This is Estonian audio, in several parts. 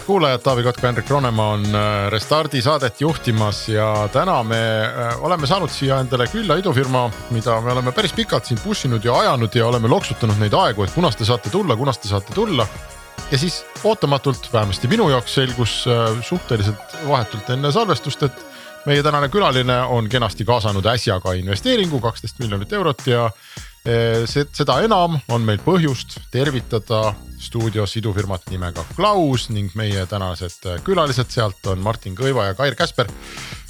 head kuulajad, Taavi Kotka, Hendrik Ronemaa on äh, Restardi saadet juhtimas ja täna me äh, oleme saanud siia endale külla idufirma, mida me oleme päris pikalt siin push inud ja ajanud ja oleme loksutanud neid aegu, et kunas te saate tulla, kunas te saate tulla. ja siis ootamatult, vähemasti minu jaoks selgus äh, suhteliselt vahetult enne salvestust, et meie tänane külaline on kenasti kaasanud äsja ka investeeringu kaksteist miljonit eurot ja seda enam on meil põhjust tervitada stuudios idufirmat nimega Klaus ning meie tänased külalised sealt on Martin Kõiva ja Kair Käsper,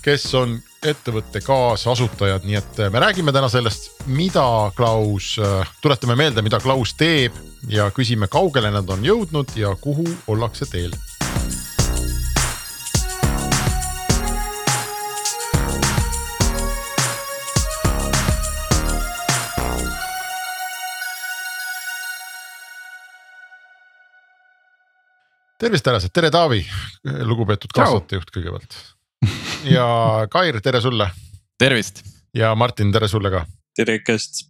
kes on ettevõtte kaasasutajad, nii et me räägime täna sellest, mida Klaus, tuletame meelde, mida Klaus teeb ja küsime, kaugele nad on jõudnud ja kuhu ollakse teel tervist, härrased, tere Taavi, lugupeetud kaasatejuht kõigepealt. ja Kair, tere sulle. tervist. ja Martin, tere sulle ka. tere ikkest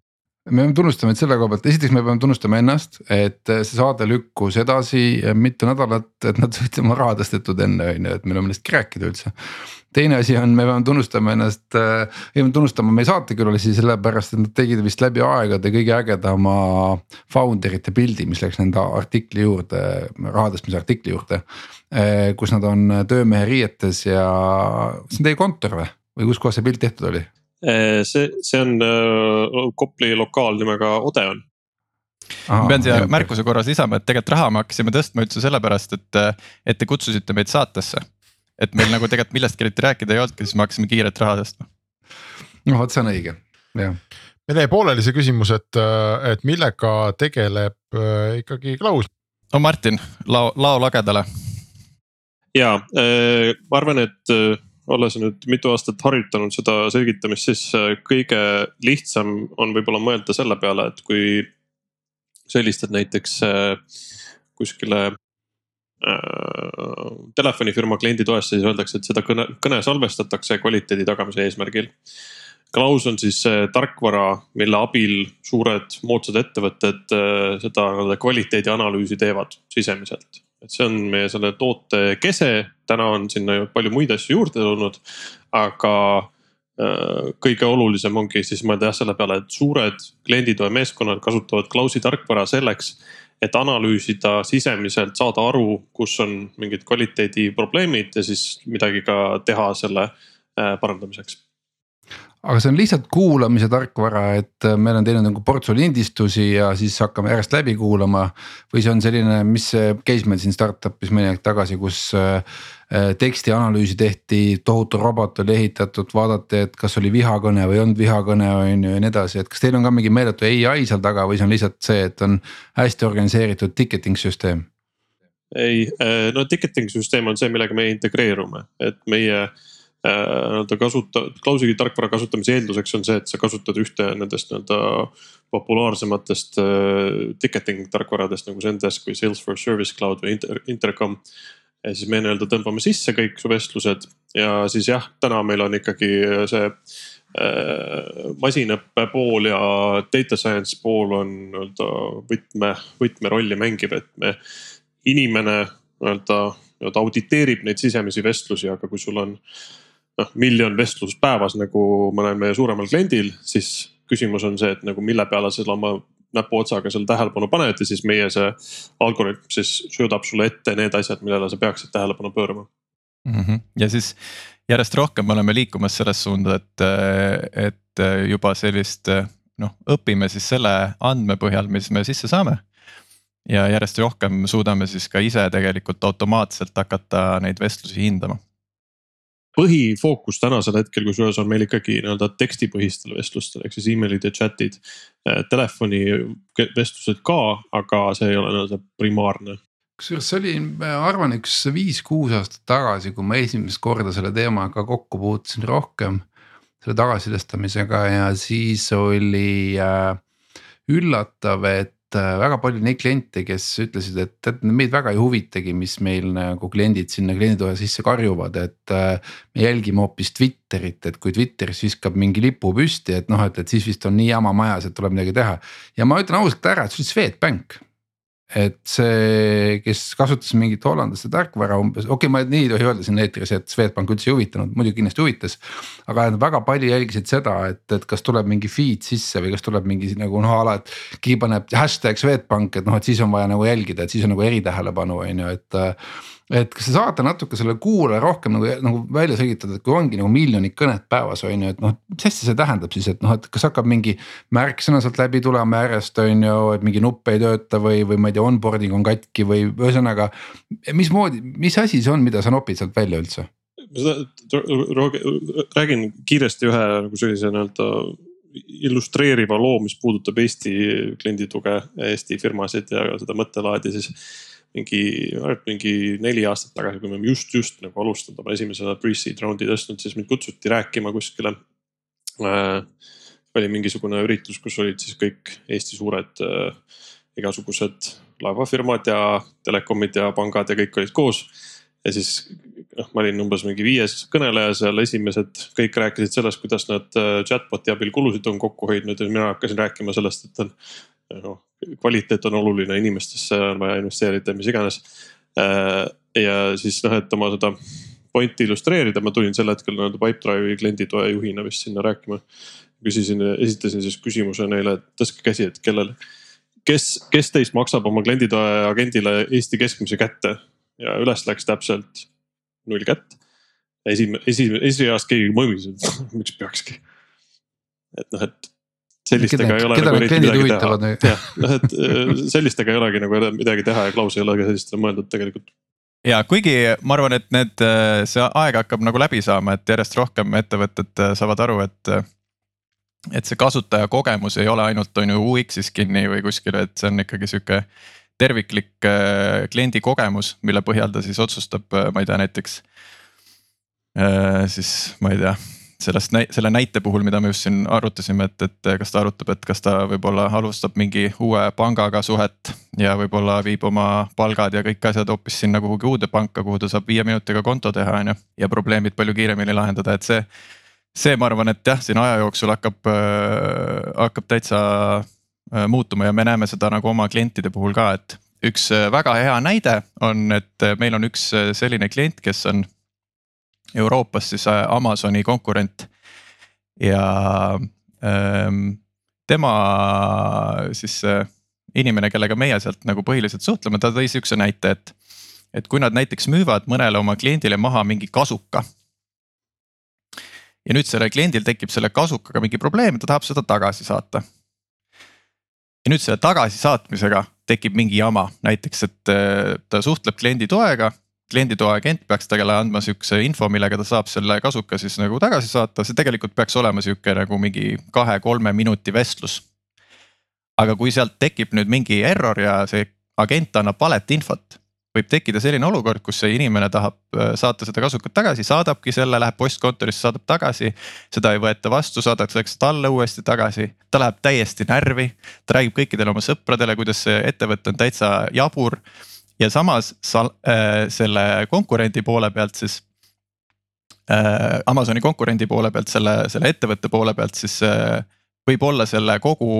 me peame tunnustama, et selle koha pealt, esiteks me peame tunnustama ennast, et see saade lükkus edasi mitu nädalat, et nad said oma raha tõstetud enne on ju, et meil on millestki rääkida üldse. teine asi on, me peame tunnustama ennast, peame tunnustama meie saatekülalisi sellepärast, et nad tegid vist läbi aegade kõige ägedama founder ite pildi, mis läks nende artikli juurde, raha tõstmise artikli juurde. kus nad on töömehe riietes ja see on teie kontor või, või kus kohas see pilt tehtud oli? Eh, see, see on äh, Kopli lokaal nimega Odeon. ma pean siia märkuse korras lisama, et tegelikult raha me hakkasime tõstma üldse sellepärast, et, et te kutsusite meid saatesse. et meil nagu tegelikult millestki eriti rääkida ei olnudki, siis me hakkasime kiirelt raha tõstma. no vot, see on õige, jah meil jäi pooleli see küsimus, et, et millega tegeleb ikkagi Klaus? no Martin, lao, lao lagedale. ja äh, ma arvan, et olles nüüd mitu aastat harjutanud seda selgitamist, siis äh, kõige lihtsam on võib-olla mõelda selle peale, et kui sa helistad näiteks äh, kuskile äh, telefonifirma klienditoesse, siis öeldakse, et seda kõne, kõne salvestatakse kvaliteedi tagamise eesmärgil. Klaus on siis tarkvara, mille abil suured moodsad ettevõtted seda nii-öelda kvaliteedianalüüsi teevad sisemiselt et see on meie selle toote kese, täna on sinna ju palju muid asju juurde tulnud, aga äh, kõige olulisem ongi siis mõelda jah selle peale, et suured klienditoe meeskonnad kasutavad Klausi tarkvara selleks, et analüüsida sisemiselt, saada aru, kus on mingid kvaliteediprobleemid ja siis midagi ka teha selle äh, parandamiseks aga see on lihtsalt kuulamise tarkvara, et äh, me oleme teinud nagu portsu lindistusi ja siis hakkame järjest läbi kuulama. või see on selline, mis case meil siin startup'is mõni aeg tagasi, kus äh, äh, tekstianalüüsi tehti, tohutu robot oli ehitatud, vaadati, et kas oli vihakõne või ei olnud vihakõne on ju ja nii edasi, et kas teil on ka mingi meeletu ai seal taga või see on lihtsalt see, et on hästi organiseeritud ticketing süsteem? ei, no ticketing süsteem on see, millega me integreerume, et meie nii-öelda kasuta, Klausi tarkvara kasutamise eelduseks on see, et sa kasutad ühte nendest nii-öelda populaarsematest äh, ticketing tarkvaradest nagu Zendesk või Salesforce Service Cloud või Inter, Intercom. ja siis me nii-öelda tõmbame sisse kõik su vestlused ja siis jah, täna meil on ikkagi see äh, masinõppe pool ja data science pool on nii-öelda võtme, võtmerolli mängiv, et me, inimene nii-öelda nii-öelda auditeerib neid sisemisi vestlusi, aga kui sul on noh miljon vestlust päevas nagu mõnel meie suuremal kliendil, siis küsimus on see, et nagu mille peale sa oma näpuotsaga seal tähelepanu paned ja siis meie see algoritm siis söödab sulle ette need asjad, millele sa peaksid tähelepanu pöörama mm. -hmm. ja siis järjest rohkem me oleme liikumas selles suunda, et, et juba sellist noh, õpime siis selle andme põhjal, mis me sisse saame. ja järjest rohkem suudame siis ka ise tegelikult automaatselt hakata neid vestlusi hindama põhifookus tänasel hetkel, kusjuures on meil ikkagi nii-öelda tekstipõhistel vestlustel ehk siis emailid ja chat'id. Telefoni vestlused ka, aga see ei ole nii-öelda primaarne. kusjuures see oli, ma arvan, üks viis-kuus aastat tagasi, kui ma esimest korda selle teemaga kokku puutusin rohkem. selle tagasisidestamisega ja siis oli äh, üllatav, et äh, väga palju neid kliente, kes ütlesid, et tead meid väga ei huvitagi, mis meil nagu kliendid sinna klienditoe sisse karjuvad, et äh,. me jälgime hoopis Twitterit, et kui Twitteris viskab mingi lipu püsti, et noh, et, et siis vist on nii jama majas, et tuleb midagi teha. ja ma ütlen ausalt ära, et see oli Swedbank et see, kes kasutas mingit hollandlaste tarkvara umbes, okei okay,, ma nii ei tohi öelda siin eetris, et Swedbank üldse ei huvitanud, muidugi kindlasti huvitas. aga väga palju jälgisid seda, et, et kas tuleb mingi feed sisse või kas tuleb mingi nagu noh, ala, et. keegi paneb hashtag Swedbank, et noh, et siis on vaja nagu jälgida, et siis on nagu eritähelepanu on ju, et et kas te saate natuke selle kuulaja rohkem nagu, nagu välja selgitada, et kui ongi nagu miljonid kõned päevas on ju, et noh, mis asja see tähendab siis, et noh, et kas hakkab mingi. märksõna sealt läbi tulema järjest on ju, et mingi nupp ei tööta või, või ma ei tea, onboarding on katki või ühesõnaga. mismoodi, mis asi see on, mida sa nopid sealt välja üldse? räägin kiiresti ühe nagu sellise nii-öelda illustreeriva loo, mis puudutab Eesti kliendituge, Eesti firmasid ja seda mõttelaadi siis mingi, mingi neli aastat tagasi, kui me just, just nagu alustanud oma esimese pre-seed round'i tõstnud, siis mind kutsuti rääkima kuskile äh,. oli mingisugune üritus, kus olid siis kõik Eesti suured äh, igasugused laevafirmad ja telekomid ja pangad ja kõik olid koos. ja siis noh, ma olin umbes mingi viies kõneleja seal, esimesed kõik rääkisid sellest, kuidas nad äh, chatbot'i abil kulusid on kokku hoidnud ja mina hakkasin rääkima sellest, et on noh kvaliteet on oluline, inimestesse on vaja investeerida, mis iganes. Äh, ja siis noh, et oma seda pointi illustreerida, ma tulin sel hetkel nii-öelda Pipedrive'i klienditoe juhina vist sinna rääkima. küsisin, esitasin siis küsimuse neile, et tõstke käsi, et kellel, kes, kes teist maksab oma klienditoe agendile Eesti keskmise kätte ja üles läks täpselt null kätt. esimene, esimene, esireast keegi mõmis, et miks peakski. et noh, et sellistega ei ole keda nagu eriti midagi teha. jah, noh et äh, sellistega ei olegi nagu midagi teha ja Klaus ei ole ka sellistele mõeldud tegelikult ja kuigi ma arvan, et need, äh, see aeg hakkab nagu läbi saama, et järjest rohkem ettevõtted äh, saavad aru, et. et see kasutajakogemus ei ole ainult on ju UX-is kinni või kuskil, et see on ikkagi sihuke terviklik kliendi kogemus, mille põhjal ta siis otsustab, ma ei tea, näiteks. siis ma ei tea sellest, selle näite puhul, mida me just siin arutasime, et, et kas ta arutab, et kas ta võib-olla alustab mingi uue pangaga suhet. ja võib-olla viib oma palgad ja kõik asjad hoopis sinna kuhugi uude panka, kuhu ta saab viie minutiga konto teha, on ju. ja probleemid palju kiiremini lahendada, et see, see, ma arvan, et jah, siin aja jooksul hakkab äh,, hakkab täitsa äh, muutuma ja me näeme seda nagu oma klientide puhul ka, et üks äh, väga hea näide on, et meil on üks äh, selline klient, kes on Euroopas siis äh, Amazoni konkurent ja ähm, tema siis äh, inimene, kellega meie sealt nagu põhiliselt suhtleme, ta tõi sihukese näite, et. et kui nad näiteks müüvad mõnele oma kliendile maha mingi kasuka. ja nüüd sellel kliendil tekib selle kasukaga mingi probleem, ta tahab seda tagasi saata. ja nüüd selle tagasisaatmisega tekib mingi jama, näiteks, et äh, ta suhtleb kliendi toega klienditoe agent peaks talle andma sihukese info, millega ta saab selle kasuka siis nagu tagasi saata, see tegelikult peaks olema sihuke nagu mingi kahe-kolme minuti vestlus. aga kui sealt tekib nüüd mingi error ja see agent annab valet infot, võib tekkida selline olukord, kus see inimene tahab äh, saata seda kasukat tagasi, saadabki selle, läheb postkontorisse, saadab tagasi. seda ei võeta vastu, saadakse talle uuesti tagasi, ta läheb täiesti närvi, ta räägib kõikidele oma sõpradele, kuidas see ettevõte on täitsa jabur ja samas sa, äh, selle konkurendi poole pealt siis äh,. Amazoni konkurendi poole pealt, selle, selle ettevõtte poole pealt siis äh, võib olla selle kogu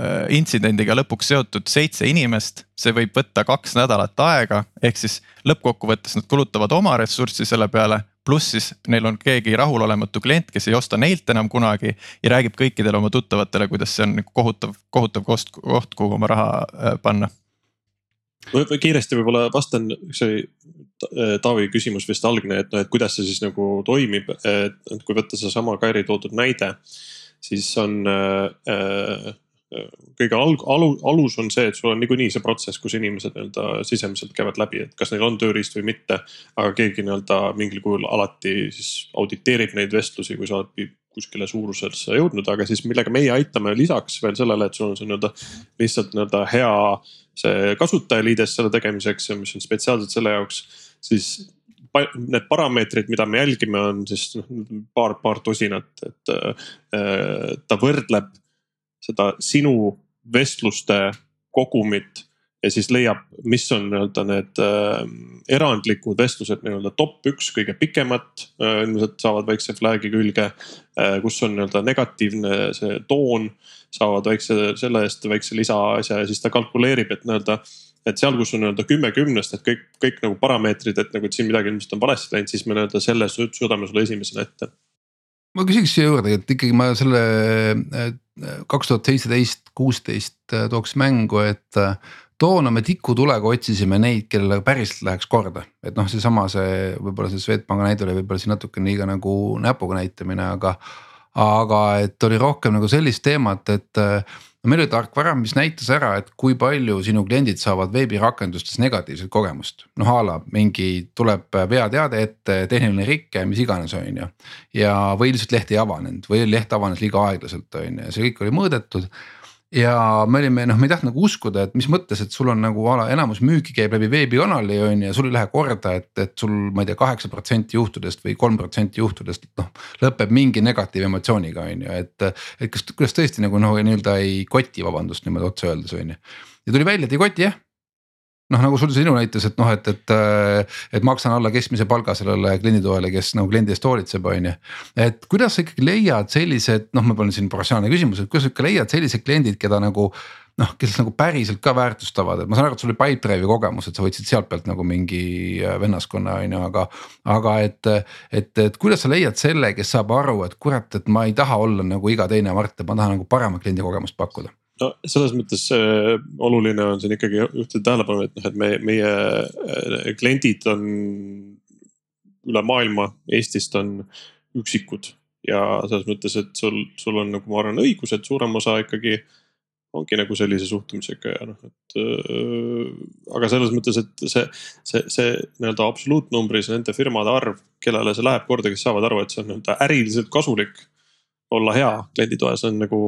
äh, intsidendiga lõpuks seotud seitse inimest, see võib võtta kaks nädalat aega, ehk siis lõppkokkuvõttes nad kulutavad oma ressurssi selle peale. pluss siis neil on keegi rahulolematu klient, kes ei osta neilt enam kunagi ja räägib kõikidele oma tuttavatele, kuidas see on nagu kohutav, kohutav koht, koht, kuhu oma raha äh, panna või kiiresti võib-olla vastan, see oli äh, Taavi küsimus vist algne, et noh, et kuidas see siis nagu toimib, et kui võtta seesama Kairi toodud näide, siis on äh, äh kõige alg-, alu, alus on see, et sul on niikuinii see protsess, kus inimesed nii-öelda sisemiselt käivad läbi, et kas neil on tööriist või mitte. aga keegi nii-öelda mingil kujul alati siis auditeerib neid vestlusi, kui sa oled kuskile suurusesse jõudnud, aga siis millega meie aitame lisaks veel sellele, et sul on see nii-öelda lihtsalt nii-öelda hea see kasutajaliides selle tegemiseks ja mis on spetsiaalselt selle jaoks, siis need parameetrid, mida me jälgime, on siis noh paar, paar tosinat, et äh, ta võrdleb seda sinu vestluste kogumit ja siis leiab, mis on nii-öelda need äh, erandlikud vestlused, nii-öelda top üks kõige pikemat äh,. ilmselt saavad väikse flag'i külge äh,, kus on nii-öelda negatiivne see toon, saavad väikse selle eest väikse lisaasja ja siis ta kalkuleerib, et nii-öelda et seal, kus on nii-öelda kümme kümnest, et kõik, kõik nagu parameetrid, et nagu, et siin midagi ilmselt on valesti läinud, siis me nii-öelda selle suudame sulle esimesena ette ma küsiks siia juurde, et ikkagi ma selle äh, kaks tuhat seitseteist, kuusteist äh, tooks mängu, et toona me tikutulega otsisime neid, kellele päriselt läheks korda, et noh, seesama see võib-olla see Swedbanki näide oli võib-olla siin natuke liiga nagu näpuga näitamine, aga. aga et oli rohkem nagu sellist teemat, et no meil oli tarkvara, mis näitas ära, et kui palju sinu kliendid saavad veebirakendustes negatiivset kogemust. noh a la mingi tuleb veateade ette, tehniline rike, mis iganes, on ju. ja või lihtsalt leht ei avanenud või leht avanes liiga aeglaselt, on ju, ja see kõik oli mõõdetud ja me olime noh, me ei tahtnud nagu uskuda, et mis mõttes, et sul on nagu ala enamus müüki käib läbi veebikanali on ju ja sul ei lähe korda, et, et sul, ma ei tea, kaheksa protsenti juhtudest või kolm protsenti juhtudest noh. lõpeb mingi negatiivemotsiooniga on ju, et, et kas, kuidas tõesti nagu noh, nii-öelda ei koti, vabandust niimoodi otse öeldes on ju. ja tuli välja, et ei koti jah noh, nagu sul sinu näites, et noh, et, et, äh, et maksan alla keskmise palga sellele klienditoele, kes nagu kliendi eest hoolitseb, on ju. et kuidas sa ikkagi leiad sellised, noh, panen siin professionaalne küsimus, et kuidas sa ikka leiad sellised kliendid, keda nagu noh, kes nagu päriselt ka väärtustavad, et ma saan aru, et sul oli Pipedrive'i kogemus, et sa võtsid sealt pealt nagu mingi äh, vennaskonna on ju, aga. aga et, et, et kuidas sa leiad selle, kes saab aru, et kurat, et ma ei taha olla nagu iga teine Mart, et ma tahan nagu paremat kliendi kogemust pakkuda no selles mõttes äh, oluline on siin ikkagi juhtida tähelepanu, et noh, et me, meie äh, kliendid on üle maailma, Eestist on üksikud. ja selles mõttes, et sul, sul on nagu ma arvan õigus, et suurem osa ikkagi ongi nagu sellise suhtumisega ja noh, et äh,. aga selles mõttes, et see, see, see nii-öelda absoluutnumbris nende firmade arv, kellele see läheb korda, kes saavad aru, et see on nii-öelda äriliselt kasulik olla hea klienditoes on nagu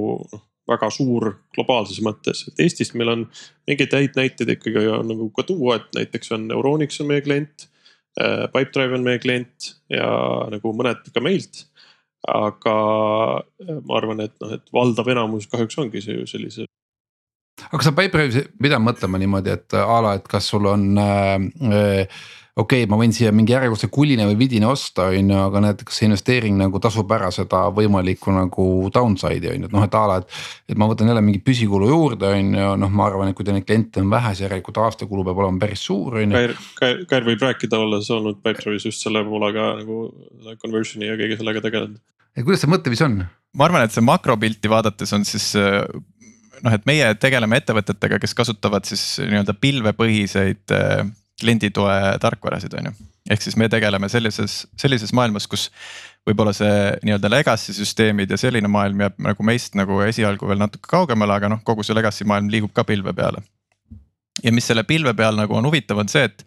väga suur globaalses mõttes, et Eestist meil on mingeid häid näiteid ikkagi on nagu ka tuua, et näiteks on Euronix on meie klient. Äh, Pipedrive on meie klient ja nagu mõned ka meilt. aga äh, ma arvan, et noh, et valdav enamus kahjuks ongi see ju sellise aga sa Pipedrive'is pidanud mõtlema niimoodi, et a la, et kas sul on äh, äh okei okay,, ma võin siia mingi järjekordse kuline või vidine osta, on ju, aga näed, kas see investeering nagu tasub ära seda võimalikku nagu downside'i on ju, et noh, et a la, et. et ma võtan jälle mingi püsikulu juurde, on ju, noh, ma arvan, et kui teil neid kliente on vähe, siis järelikult aastakulu peab olema päris suur, on ju. Kair, Kair võib rääkida, olles olnud Pipedrive'is just selle poolega nagu conversion'i ja kõige sellega tegelenud. et kuidas see mõtteviis on? ma arvan, et see makropilti vaadates on siis noh, et meie tegeleme ettevõtetega, kes kasutavad siis nii-öelda pilvepõhiseid klienditoe tarkvarasid, on ju. ehk siis me tegeleme sellises, sellises maailmas, kus võib-olla see nii-öelda legacy süsteemid ja selline maailm jääb nagu meist nagu esialgu veel natuke kaugemale, aga noh, kogu see legacy maailm liigub ka pilve peale. ja mis selle pilve peal nagu on huvitav, on see, et,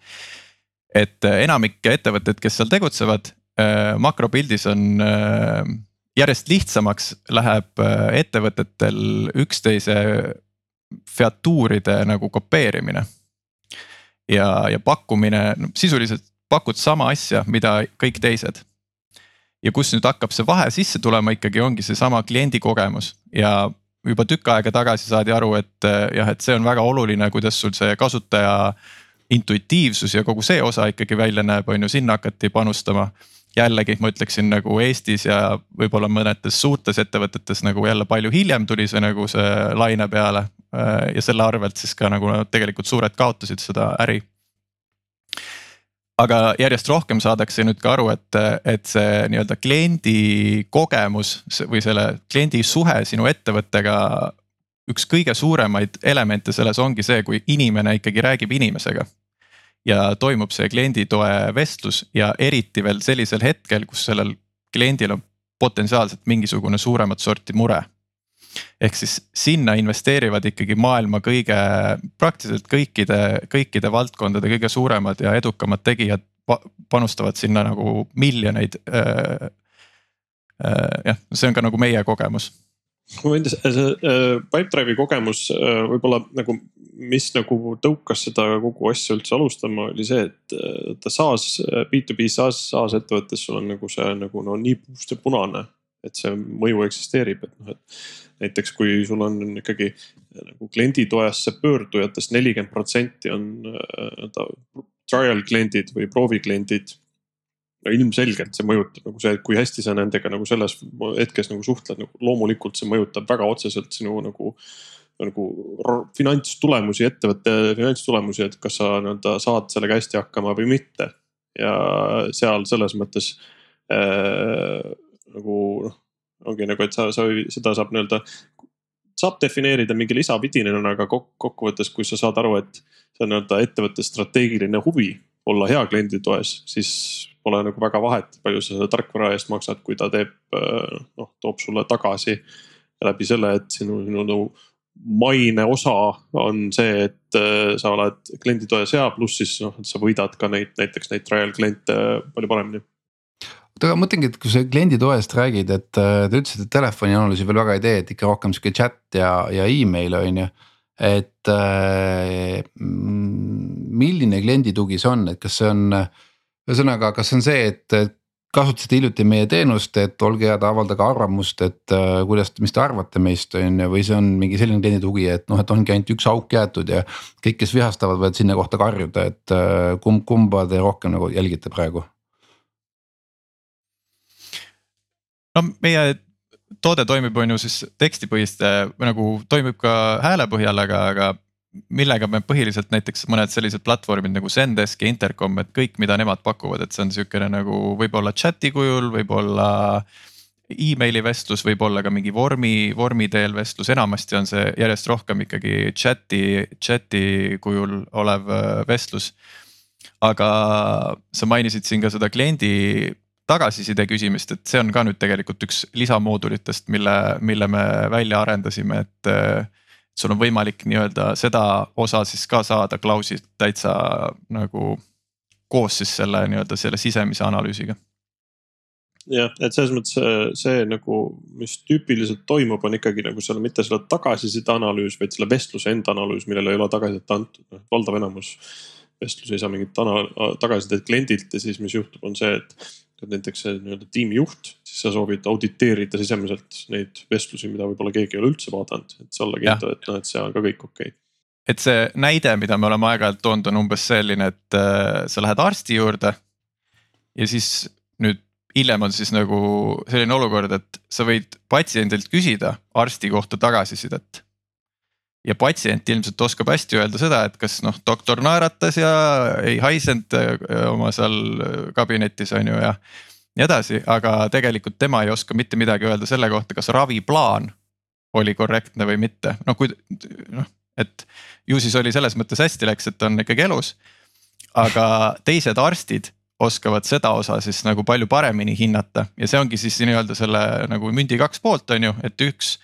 et enamik ettevõtteid, kes seal tegutsevad äh,, makropildis on äh, järjest lihtsamaks läheb äh, ettevõtetel üksteise featuuride nagu kopeerimine ja, ja pakkumine no, sisuliselt pakud sama asja, mida kõik teised. ja kus nüüd hakkab see vahe sisse tulema ikkagi ongi seesama kliendi kogemus ja juba tükk aega tagasi saadi aru, et jah, et see on väga oluline, kuidas sul see kasutaja intuitiivsus ja kogu see osa ikkagi välja näeb, on ju, sinna hakati panustama. Jällegi ma ütleksin nagu Eestis ja võib-olla mõnedes suurtes ettevõtetes nagu jälle palju hiljem tuli see nagu see laine peale, Äh, ja selle arvelt siis ka nagu tegelikult suured kaotasid seda äri. aga järjest rohkem saadakse nüüd ka aru, et, et see nii-öelda kliendi kogemus või selle kliendi suhe sinu ettevõttega. üks kõige suuremaid elemente selles ongi see, kui inimene ikkagi räägib inimesega ja toimub see klienditoe vestlus ja eriti veel sellisel hetkel, kus sellel kliendil on potentsiaalselt mingisugune suuremat sorti mure. Ehk siis sinna investeerivad ikkagi maailma kõige, praktiliselt kõikide, kõikide valdkondade kõige suuremad ja edukamad tegijad panustavad sinna nagu miljoneid äh, jah, see on ka nagu meie kogemus ma võin, see äh, Pipedrive'i kogemus äh, võib-olla nagu, mis nagu tõukas seda kogu asja üldse alustama, oli see, et äh, ta SaaS, B2B SaaS, SaaS ettevõttes sul on nagu see nagu no nii puust ja punane. et see mõju eksisteerib, et noh, et näiteks kui sul on ikkagi nagu klienditoesse pöördujatest nelikümmend protsenti on nii-öelda trial kliendid või proovikliendid no ilmselgelt see mõjutab nagu see, kui hästi sa nendega nagu selles hetkes nagu suhtled, nagu loomulikult see mõjutab väga otseselt sinu nagu nagu finantstulemusi, ettevõtte finantstulemusi, et kas sa nii-öelda saad sellega hästi hakkama või mitte. ja seal selles mõttes äh, nagu noh, ongi nagu, et sa, sa seda saab nii-öelda, saab defineerida mingi lisavidinina, aga kokkuvõttes, kui sa saad aru, et see on nii-öelda ettevõtte strateegiline huvi olla hea kliendi toes, siis pole nagu väga vahet, palju sa selle tarkvara eest maksad, kui ta teeb noh, toob sulle tagasi. läbi selle, et sinu, sinu nagu maine osa on see, et äh, sa oled klienditoes hea, pluss siis noh, et sa võidad ka neid näiteks neid trial kliente palju paremini oota, aga mõtlengi, et kui sa klienditoest räägid, et äh, te ütlesite, et telefonianalüüsi veel väga ei tee, et ikka rohkem sihuke chat ja, ja email on ju. Et äh, milline klienditugi see on, et kas see on ühesõnaga, kas see on see, et kasutasite hiljuti meie teenust, et olge head, avaldage arvamust, et äh, kuidas, mis te arvate meist, on ju, või see on mingi selline kliendi tugi, et noh, et ongi ainult üks auk jäetud ja. kõik, kes vihastavad, võivad sinna kohta karjuda, et äh, kumb, kumba te rohkem nagu jälgite praegu? no meie toode toimib, on ju siis tekstipõhiste nagu toimib ka hääle põhjal, aga, aga millega me põhiliselt näiteks mõned sellised platvormid nagu Zendesk ja Intercom, et kõik, mida nemad pakuvad, et see on sihukene nagu võib-olla chat'i kujul, võib-olla emaili vestlus, võib-olla ka mingi vormi, vormi teel vestlus, enamasti on see järjest rohkem ikkagi chat'i, chat'i kujul olev äh, vestlus. aga sa mainisid siin ka seda kliendi tagasiside küsimist, et see on ka nüüd tegelikult üks lisamoodulitest, mille, mille me välja arendasime, et äh, sul on võimalik nii-öelda seda osa siis ka saada Klausilt täitsa nagu koos siis selle nii-öelda selle sisemise analüüsiga. jah, et selles mõttes see, see nagu, mis tüüpiliselt toimub, on ikkagi nagu seal mitte selle tagasiside analüüs, vaid selle vestluse enda analüüs, millele ei ole tagasisidet antud, noh valdav enamus vestlusi ei saa mingit tagasisidet kliendilt ja siis, mis juhtub, on see, et et näiteks see nii-öelda tiimijuht, siis sa soovid auditeerida sisemiselt neid vestlusi, mida võib-olla keegi ei ole üldse vaadanud, et sa olla kindel, et noh, et see on ka kõik okei okay. et see näide, mida me oleme aeg-ajalt toonud, on umbes selline, et äh, sa lähed arsti juurde. ja siis nüüd hiljem on siis nagu selline olukord, et sa võid patsiendilt küsida arsti kohta tagasisidet ja patsient ilmselt oskab hästi öelda seda, et kas noh, doktor naeratas ja ei haisenud äh, oma seal äh, kabinetis on ju ja. nii edasi, aga tegelikult tema ei oska mitte midagi öelda selle kohta, kas raviplaan oli korrektne või mitte, noh kui noh, et ju siis oli selles mõttes hästi läks, et on ikkagi elus. aga teised arstid oskavad seda osa siis nagu palju paremini hinnata ja see ongi siis nii-öelda selle nagu mündi kaks poolt, on ju, et üks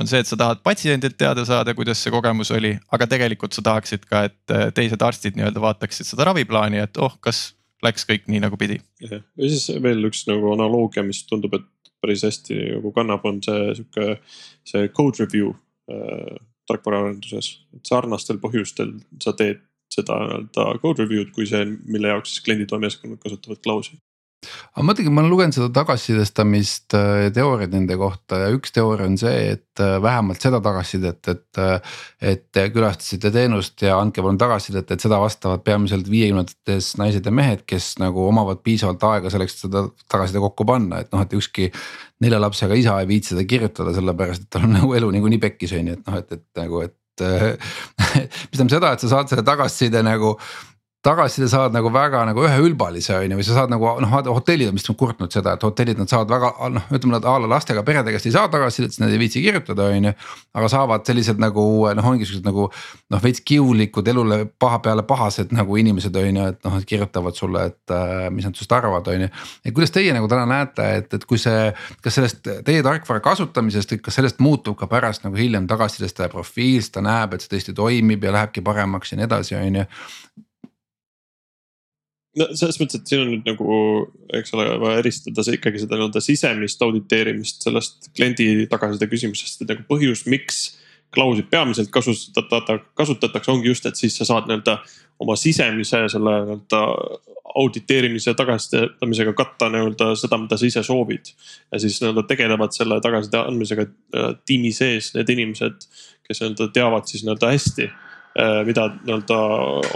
on see, et sa tahad patsiendilt teada saada, kuidas see kogemus oli, aga tegelikult sa tahaksid ka, et äh, teised arstid nii-öelda vaataksid seda raviplaani, et oh, kas läks kõik nii nagu pidi. ja siis veel üks nagu analoogia, mis tundub, et päris hästi nagu kannab, on see sihuke, see code review äh, tarkvaraarenduses. et sarnastel põhjustel sa teed seda nii-öelda code review'd kui see, mille jaoks siis klienditoimeskonnad kasutavad Klausi aga mõtlengi, ma olen lugenud seda tagasisidestamist äh, teooriaid nende kohta ja üks teooria on see, et äh, vähemalt seda tagasisidet, et. Äh, et te külastasite teenust ja andke palun tagasisidet, et seda vastavad peamiselt viiekümnendates naised ja mehed, kes nagu omavad piisavalt aega selleks, et seda tagasiside kokku panna, et noh, et ükski. nelja lapsega isa ei viitsi seda kirjutada, sellepärast et tal on nagu elu niikuinii pekkis on ju, et noh, et, et nagu, et mis tähendab seda, et sa saad selle tagasiside nagu tagasiside saad nagu väga nagu üheülbalise on ju, või sa saad nagu noh, hotellid on vist kurtnud seda, et hotellid nad saavad väga noh, ütleme nad a la lastega perede käest ei saa tagasisidet, sest nad ei viitsi kirjutada, on ju. aga saavad sellised nagu noh, ongi siuksed nagu noh, veits kiulikud elule paha peale pahased nagu inimesed on ju, et noh, et kirjutavad sulle, et äh, mis nad sinust arvavad, on ju. et kuidas teie nagu täna näete, et, et kui see, kas sellest teie tarkvara kasutamisest, kas sellest muutub ka pärast nagu hiljem tagasisidestaja profiil, siis ta näeb, et see tõesti toimib ja lähebki paremaks ja nii edasi, on ju no selles mõttes, et siin on nüüd nagu, eks ole, vaja eristada see ikkagi seda nii-öelda sisemist auditeerimist sellest kliendi tagasiside küsimusest, et nagu põhjus, miks klausit peamiselt kasutada, kasutatakse, ongi just, et siis sa saad nii-öelda oma sisemise selle nii-öelda auditeerimise tagasisidamisega katta nii-öelda seda, mida sa ise soovid. ja siis nii-öelda tegelevad selle tagasiside andmisega äh, tiimi sees need inimesed, kes nii-öelda teavad siis nii-öelda hästi mida nii-öelda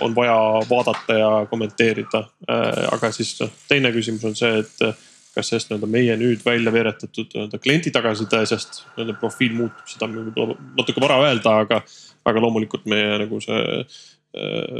on vaja vaadata ja kommenteerida. Äh, aga siis noh, teine küsimus on see, et äh, kas sellest nii-öelda meie nüüd välja veeretatud nii-öelda kliendi tagasiside-sest nii-öelda profiil muutub, seda on natuke vara öelda, aga, aga loomulikult meie nagu see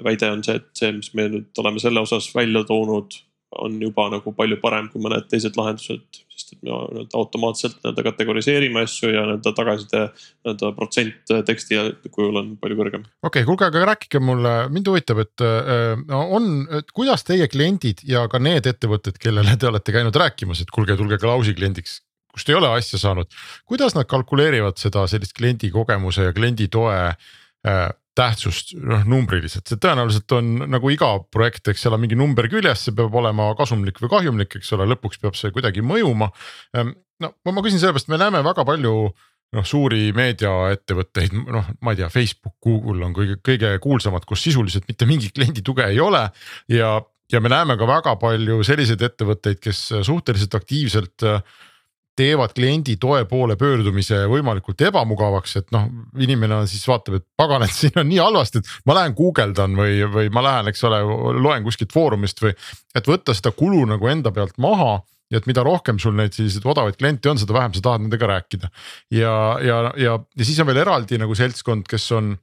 väide on see, et see, mis me nüüd oleme selle osas välja toonud, on juba nagu palju parem kui mõned teised lahendused, sest et me nii-öelda automaatselt nii-öelda kategoriseerime asju ja nii-öelda tagasiside nii-öelda protsent teksti kujul on palju kõrgem. okei okay,, kuulge, aga rääkige mulle, mind huvitab, et äh, on, et kuidas teie kliendid ja ka need ettevõtted, kellele te olete käinud rääkimas, et kuulge, tulge Klausi kliendiks kust ei ole asja saanud, kuidas nad kalkuleerivad seda sellist kliendi kogemuse ja kliendi toe äh, tähtsust noh numbriliselt, see tõenäoliselt on nagu iga projekt, eks seal on mingi number küljes, see peab olema kasumlik või kahjumlik, eks ole, lõpuks peab see kuidagi mõjuma. Ehm, no ma küsin sellepärast, me näeme väga palju noh, suuri meediaettevõtteid, noh, ma ei tea, Facebook, Google on kõige, kõige kuulsamad, kus sisuliselt mitte mingit kliendi tuge ei ole ja, ja me näeme ka väga palju selliseid ettevõtteid, kes suhteliselt aktiivselt äh, teevad kliendi toe poole pöördumise võimalikult ebamugavaks, et noh, inimene on siis vaatab, et pagan, et siin on nii halvasti, et ma lähen guugeldan või, või ma lähen, eks ole, loen kuskilt foorumist või. et võtta seda kulu nagu enda pealt maha ja et mida rohkem sul neid selliseid odavaid kliente on, seda vähem sa tahad nendega rääkida. ja, ja, ja, ja siis on veel eraldi nagu seltskond, kes on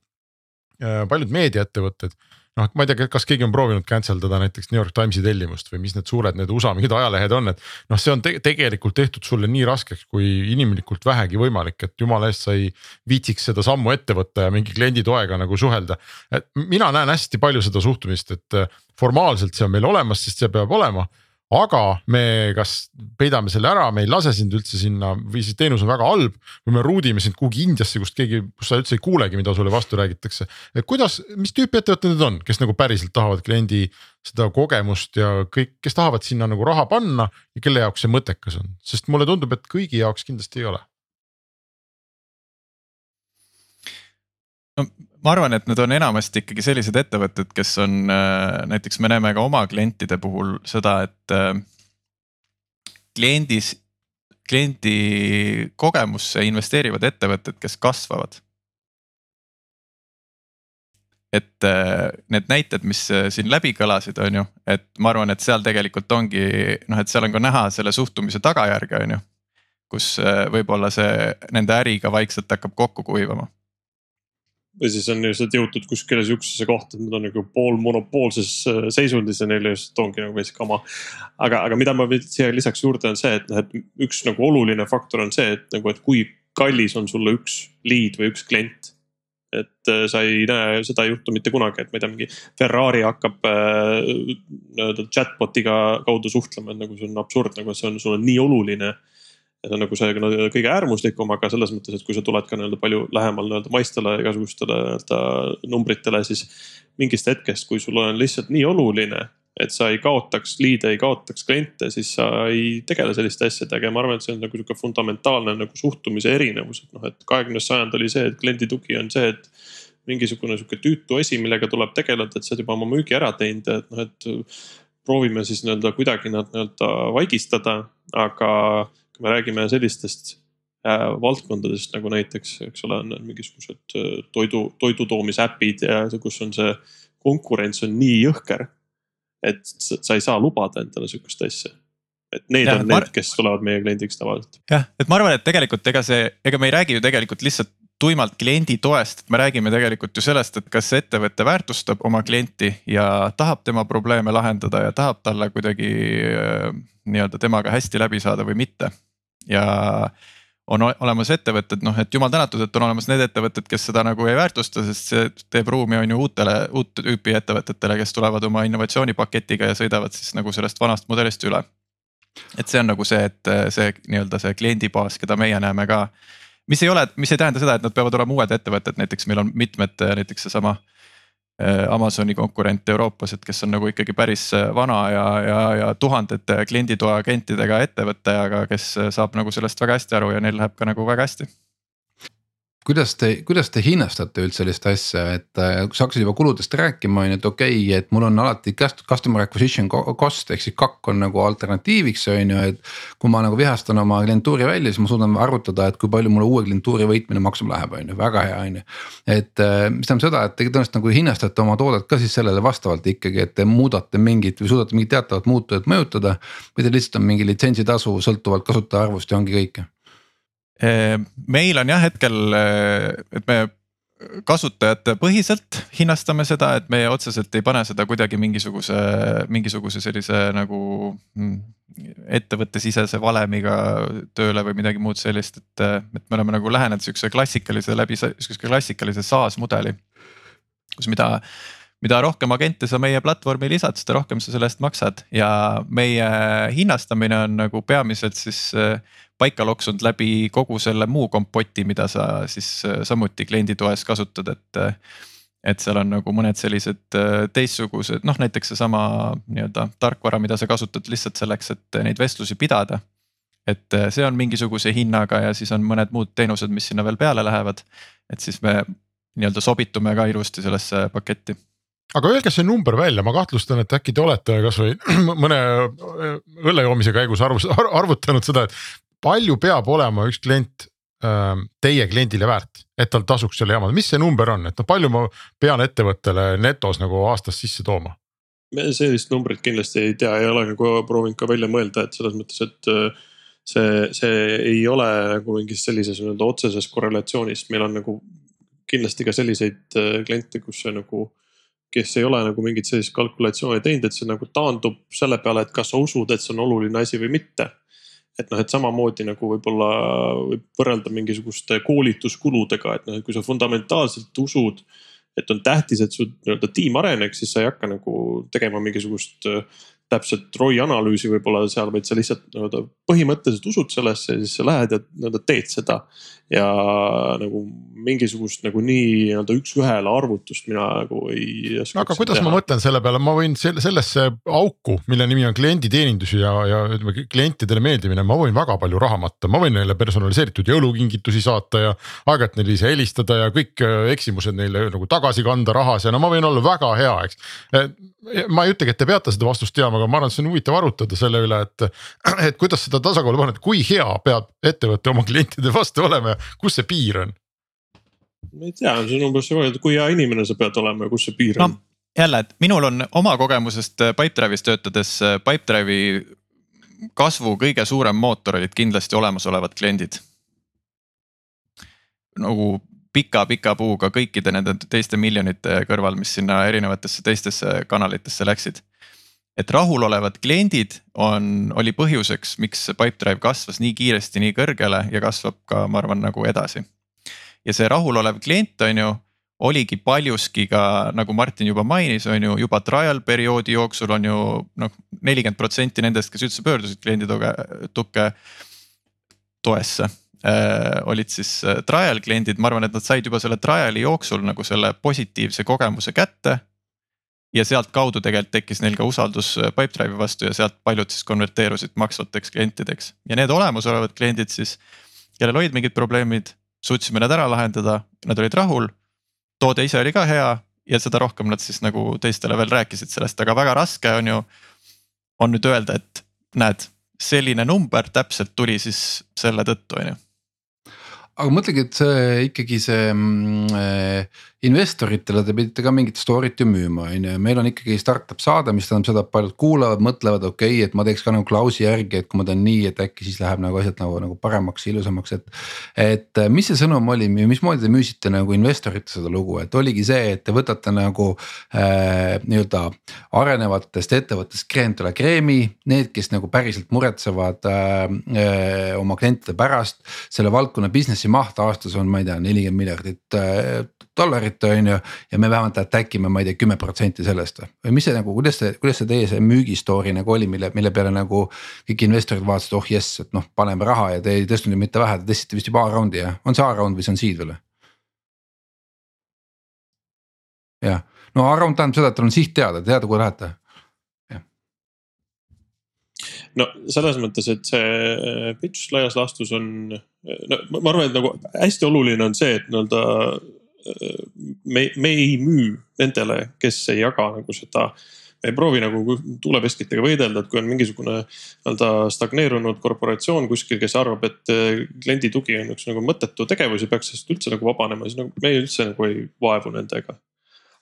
äh, paljud meediaettevõtted noh, ma ei tea, kas keegi on proovinud cancel dada näiteks New York Timesi tellimust või mis need suured need USA mingid ajalehed on, et. noh, see on te tegelikult tehtud sulle nii raskeks, kui inimlikult vähegi võimalik, et jumala eest sa ei viitsiks seda sammu ette võtta ja mingi kliendi toega nagu suhelda. et mina näen hästi palju seda suhtumist, et formaalselt see on meil olemas, sest see peab olema aga me kas peidame selle ära, me ei lase sind üldse sinna või siis teenus on väga halb. või me route ime sind kuhugi Indiasse, kust keegi, kus sa üldse ei kuulegi, mida sulle vastu räägitakse. kuidas, mis tüüpi ettevõtted need on, kes nagu päriselt tahavad kliendi seda kogemust ja kõik, kes tahavad sinna nagu raha panna ja kelle jaoks see mõttekas on, sest mulle tundub, et kõigi jaoks kindlasti ei ole no ma arvan, et need on enamasti ikkagi sellised ettevõtted, kes on äh, näiteks me näeme ka oma klientide puhul seda, et äh, kliendis, kliendi kogemusse investeerivad ettevõtted, kes kasvavad. et äh, need näited, mis siin läbi kõlasid, on ju, et ma arvan, et seal tegelikult ongi noh, et seal on ka näha selle suhtumise tagajärge, on ju. kus võib-olla see nende äri ka vaikselt hakkab kokku kuivama või siis on lihtsalt jõutud kuskile sihukesesse kohta, et nad on nagu poolmonopoolses äh, seisundis ja neil lihtsalt ongi nagu veits kama. aga, aga mida ma siia lisaks juurde on see, et noh, et üks nagu oluline faktor on see, et nagu, et kui kallis on sulle üks lead või üks klient et äh, sa ei näe seda ei juhtu mitte kunagi, et ma ei tea, mingi Ferrari hakkab äh, nii-öelda chatbot'iga kaudu suhtlema, et nagu see on absurd, nagu see on sulle nii oluline see on nagu see kõige äärmuslikum, aga selles mõttes, et kui sa tuled ka nii-öelda palju lähemal nii-öelda maistele igasugustele nii-öelda numbritele, siis mingist hetkest, kui sul on lihtsalt nii oluline, et sa ei kaotaks liide, ei kaotaks kliente, siis sa ei tegele selliste asjadega. Ja ma arvan, et see on nagu sihuke fundamentaalne nagu suhtumise erinevus, et noh, et kahekümnes sajand oli see, et kliendi tugi on see, et mingisugune sihuke tüütu asi, millega tuleb tegeleda, et sa oled juba oma müügi ära teinud, et noh, et proovime siis nii-öelda kuidagi nad nii-öelda vaigistada, aga kui me räägime sellistest äh, valdkondadest nagu näiteks, eks ole, on mingisugused äh, toidu, toidutoomisäpid ja kus on see konkurents on nii jõhker. et sa ei saa lubada endale sihukest asja et need ja, on need, kes tulevad meie kliendiks tavaliselt. jah, et ma arvan, et tegelikult ega see, ega me ei räägi ju tegelikult lihtsalt tuimalt kliendi toest, me räägime tegelikult ju sellest, et kas ettevõte väärtustab oma klienti ja tahab tema probleeme lahendada ja tahab talle kuidagi äh, nii-öelda temaga hästi läbi saada või mitte ja on olemas ettevõtted, noh, et jumal tänatud, et on olemas need ettevõtted, kes seda nagu ei väärtusta, sest see teeb ruumi, on ju uutele, uut tüüpi ettevõtetele, kes tulevad oma innovatsioonipaketiga ja sõidavad siis nagu sellest vanast mudelist üle. et see on nagu see, et see nii-öelda see kliendibaas, keda meie näeme ka. mis ei ole, mis ei tähenda seda, et nad peavad olema uued ettevõtted, näiteks meil on mitmed, näiteks seesama Amazoni konkurent Euroopas, et kes on nagu ikkagi päris vana ja, ja, ja tuhandete klienditoa agentidega ettevõte, aga kes saab nagu sellest väga hästi aru ja neil läheb ka nagu väga hästi kuidas te, kuidas te hinnastate üldse sellist asja, et äh, sa hakkasid juba kuludest rääkima, on ju, et okei okay,, et mul on alati customer acquisition cost ehk siis CAC on nagu alternatiiviks, on ju, et. kui ma nagu vihastan oma klientuuri välja, siis ma suudan arvutada, et kui palju mulle uue klientuuri võitmine maksma läheb, on ju, väga hea, on ju. et äh, mis tähendab seda, et te tõenäoliselt nagu hinnastate oma toodet ka siis sellele vastavalt ikkagi, et te muudate mingit või suudate mingit teatavat muutujat mõjutada. või teil lihtsalt on mingi litsentsitasu sõltuvalt kasutaja arvust ja ongi kõik meil on jah hetkel, eh, et me kasutajate põhiselt hinnastame seda, et me otseselt ei pane seda kuidagi mingisuguse, mingisuguse sellise nagu mm, ettevõttesisese valemiga tööle või midagi muud sellist, et, et me oleme nagu lähenenud sihukese klassikalise läbi, sihukese klassikalise SaaS mudeli. kus mida, mida rohkem agente sa meie platvormi lisad, seda rohkem sa selle eest maksad ja meie hinnastamine on nagu peamiselt siis paika loksunud läbi kogu selle muu kompoti, mida sa siis äh, samuti kliendi toes kasutad, et. Äh, et seal on nagu mõned sellised äh, teistsugused, noh näiteks seesama nii-öelda tarkvara, mida sa kasutad lihtsalt selleks, et neid vestlusi pidada. et see on mingisuguse hinnaga ja siis on mõned muud teenused, mis sinna veel peale lähevad. et siis me nii-öelda sobitume ka ilusti sellesse paketti aga öelge see number välja, ma kahtlustan, et äkki te olete kasvõi mõne õlle joomise käigus arvus, arvutanud seda, et palju peab olema üks klient ähm, teie kliendile väärt, et tal tasuks selle jama, mis see number on, et noh, palju ma pean ettevõttele netos nagu aastas sisse tooma? me sellist numbrit kindlasti ei tea, ei ole nagu proovinud ka välja mõelda, et selles mõttes, et äh, see, see ei ole nagu mingis sellises nii-öelda otseses korrelatsioonis, meil on nagu kindlasti ka selliseid äh, kliente, kus see nagu kes ei ole nagu mingit sellist kalkulatsiooni teinud, et see nagu taandub selle peale, et kas sa usud, et see on oluline asi või mitte et noh, et samamoodi nagu võib-olla võib võrrelda mingisuguste koolituskuludega, et noh, et kui sa fundamentaalselt usud, et on tähtis, et su nii-öelda tiim areneks, siis sa ei hakka nagu tegema mingisugust täpselt ROI analüüsi võib-olla seal, vaid sa lihtsalt nii-öelda põhimõtteliselt usud sellesse ja siis sa lähed ja nii-öelda teed seda. ja nagu mingisugust nagu nii nii-öelda üks-ühele arvutust mina nagu ei no aga kuidas teha. ma mõtlen selle peale, ma võin sellesse auku, mille nimi on klienditeenindus ja, ja ütleme klientidele meeldimine, ma võin väga palju raha matta, ma võin neile personaliseeritud jõulukingitusi saata ja. aeg-ajalt neile ise helistada ja kõik äh, eksimused neile nagu tagasi kanda rahas ja no ma võin olla väga hea, eks ma ei ütlegi, et te peate seda vastust teama, aga ma arvan, et see on huvitav arutada selle üle, et. et kuidas seda tasakaalu panna, et kui hea peab ettevõte oma klientide vastu olema ja kus see piir on? ma ei tea, see on umbes see, et kui hea inimene sa pead olema ja kus see piir on no,. jälle, et minul on oma kogemusest äh, Pipedrive'is töötades äh, Pipedrive'i kasvu kõige suurem mootor olid kindlasti olemasolevad kliendid. nagu pika-pika puuga kõikide nende teiste miljonite kõrval, mis sinna erinevatesse teistesse kanalitesse läksid. Et rahulolevad kliendid on, oli põhjuseks, miks Pipedrive kasvas nii kiiresti nii kõrgele ja kasvab ka, ma arvan, nagu edasi. ja see rahulolev klient on ju oligi paljuski ka nagu Martin juba mainis, on ju juba trial perioodi jooksul on ju noh, nelikümmend protsenti nendest, kes üldse pöördusid kliendi tukke toesse äh, olid siis äh, trial kliendid, ma arvan, et nad said juba selle trial'i jooksul nagu selle positiivse kogemuse kätte. Ja sealtkaudu tegelikult tekkis neil ka usaldus äh, Pipedrive'i vastu ja sealt paljud siis konverteerusid maksvateks klientideks ja need olemasolevad kliendid siis, kellel olid mingid probleemid, suutsime need ära lahendada, nad olid rahul. toode ise oli ka hea ja seda rohkem nad siis nagu teistele veel rääkisid sellest, aga väga raske on ju. on nüüd öelda, et näed, selline number täpselt tuli siis selle tõttu, on ju aga mõtlegi, et see ikkagi see mm, äh, investoritele te pidite ka mingit story't ju müüma, on ju, meil on ikkagi startup saade, mis tähendab seda, et paljud kuulavad, mõtlevad, okei okay,, et ma teeks ka nagu klausi järgi, et kui ma teen nii, et äkki siis läheb nagu asjad nagu, nagu paremaks, ilusamaks, et. et mis see sõnum oli, mismoodi te müüsite nagu investoritele seda lugu, et oligi see, et te võtate nagu äh, nii-öelda arenevatest ettevõttest kreem tule kreemi, need, kes nagu päriselt muretsevad äh, äh, oma klientide pärast. selle valdkonna business'i maht aastas on, ma ei tea, nelikümmend miljardit äh, dollarit, on ju. ja me vähemalt attack ime, ma ei tea, kümme protsenti sellest või mis see nagu, kuidas see, kuidas see teie see müügi story nagu oli, mille, mille peale nagu. kõik investorid vaatasid, oh jess, et noh, paneme raha ja te ei tõstnud ju mitte vähe, te tõstsite vist juba A-round'i jah, on see A-round või see on seed veel? jah, no around tähendab seda, et tal on siht teada, teada, kuhu lähete no selles mõttes, et see pitch laias laastus on, no ma arvan, et nagu hästi oluline on see, et nii-öelda me, me ei müü nendele, kes ei jaga nagu seda. Ei proovi nagu tuuleveskitega võidelda, et kui on mingisugune nii-öelda stagneerunud korporatsioon kuskil, kes arvab, et kliendi tugi on üks nagu mõttetu tegevus ja peaks sellest üldse nagu vabanema, siis nagu meie üldse nagu ei vaevu nendega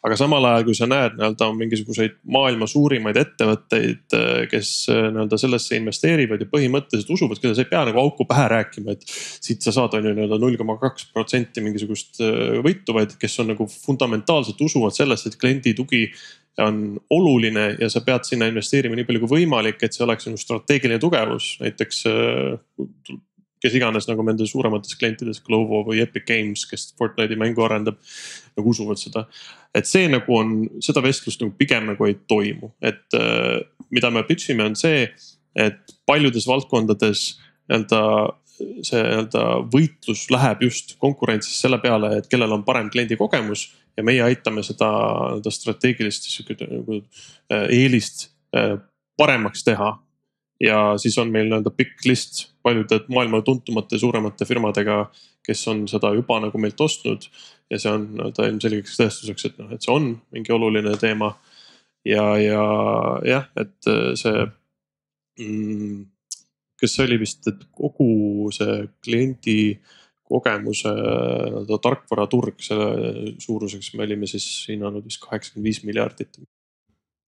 aga samal ajal, kui sa näed nii-öelda mingisuguseid maailma suurimaid ettevõtteid, äh, kes äh, nii-öelda sellesse investeerivad ja põhimõtteliselt usuvad, keda sa ei pea nagu auku pähe rääkima, et. siit sa saad, on ju nii-öelda null koma kaks protsenti mingisugust äh, võitu, vaid kes on nagu fundamentaalselt usuvad sellesse, et kliendi tugi on oluline ja sa pead sinna investeerima nii palju kui võimalik, et see oleks sinu strateegiline tugevus, näiteks kes iganes nagu nende suuremates klientides, Glovo või Epic Games, kes Fortnite'i mängu arendab, nagu usuvad seda. et see nagu on, seda vestlust nagu pigem nagu ei toimu, et äh, mida me pitch ime, on see, et paljudes valdkondades nii-öelda see nii-öelda võitlus läheb just konkurentsis selle peale, et kellel on parem kliendi kogemus ja meie aitame seda nii-öelda strateegilist nagu äh, eelist äh, paremaks teha ja siis on meil nii-öelda pikk list paljude maailma tuntumate suuremate firmadega, kes on seda juba nagu meilt ostnud. ja see on nii-öelda ilmselgeks tõestuseks, et noh, et see on mingi oluline teema. ja, ja jah, et äh, see mm,, kas see oli vist, et kogu see kliendi kogemuse nii-öelda tarkvaraturg, selle suuruseks me olime siis hinnanud vist kaheksakümmend viis miljardit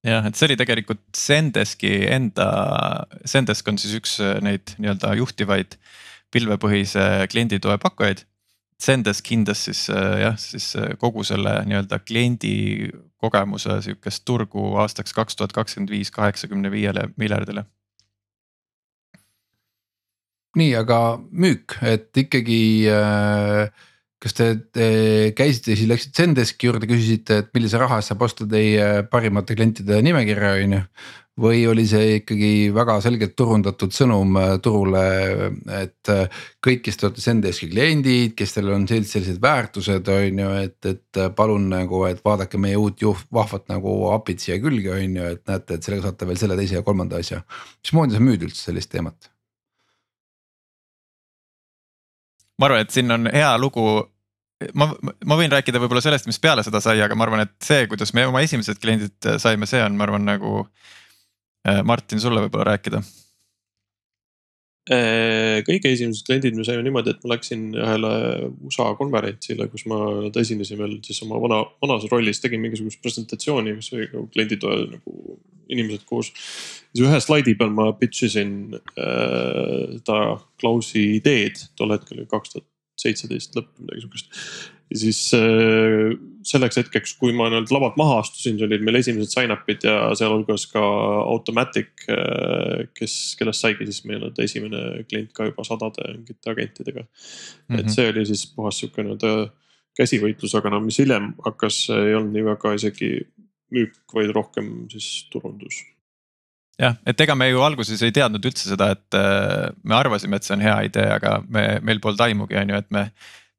jah, et see oli tegelikult Zendeski enda, Zendesk on siis üks äh, neid nii-öelda juhtivaid pilvepõhise klienditoe pakkujaid. Zendesk hindas siis äh, jah, siis äh, kogu selle nii-öelda kliendi kogemuse sihukest turgu aastaks kaks tuhat kakskümmend viis kaheksakümne viiele miljardile nii, aga müük, et ikkagi äh, kas te, te käisite siis, läksite Zendeski juurde, küsisite, et millise raha eest saab osta teie parimate klientide nimekirja, on ju. või oli see ikkagi väga selgelt turundatud sõnum äh, turule, et äh, kõik, kes te olete Zendeski kliendid, kes teil on sellised, sellised väärtused, on ju, et, et äh, palun nagu, et vaadake meie uut juht, vahvat nagu API-t siia külge, on ju, et näete, et sellega saate veel selle, teise ja kolmanda asja. mismoodi sa müüd üldse sellist teemat? ma arvan, et siin on hea lugu. Ma, ma võin rääkida võib-olla sellest, mis peale seda sai, aga ma arvan, et see, kuidas me oma esimesed kliendid saime, see on, ma arvan, nagu. Äh, Martin, sulle võib-olla rääkida äh, kõige esimesed kliendid me saime niimoodi, et ma läksin ühele USA konverentsile, kus ma esinesin veel siis oma vana, vanas rollis, tegin mingisugust presentatsiooni, mis oli nagu klienditoe nagu inimesed koos. siis ühe slaidi peal ma pitch isin äh, seda Klausi ideed, tol hetkel oli kaks tuhat seitseteist lõpp, midagi sihukest. ja siis äh, selleks hetkeks, kui ma nii-öelda lavalt maha astusin, olid meil esimesed sign-up'id ja sealhulgas ka Automatic äh,, kes, kellest saigi siis meil esimene klient ka juba sadade mingite agentidega mm. -hmm. et mhm. see oli siis puhas sihuke nii-öelda käsivõitlus, aga no mis hiljem hakkas, ei olnud nii väga isegi müük, vaid rohkem siis turundus. Jah, et ega me ju alguses ei teadnud üldse seda, et äh, me arvasime, et see on hea idee, aga me, meil polnud aimugi, on ju, et me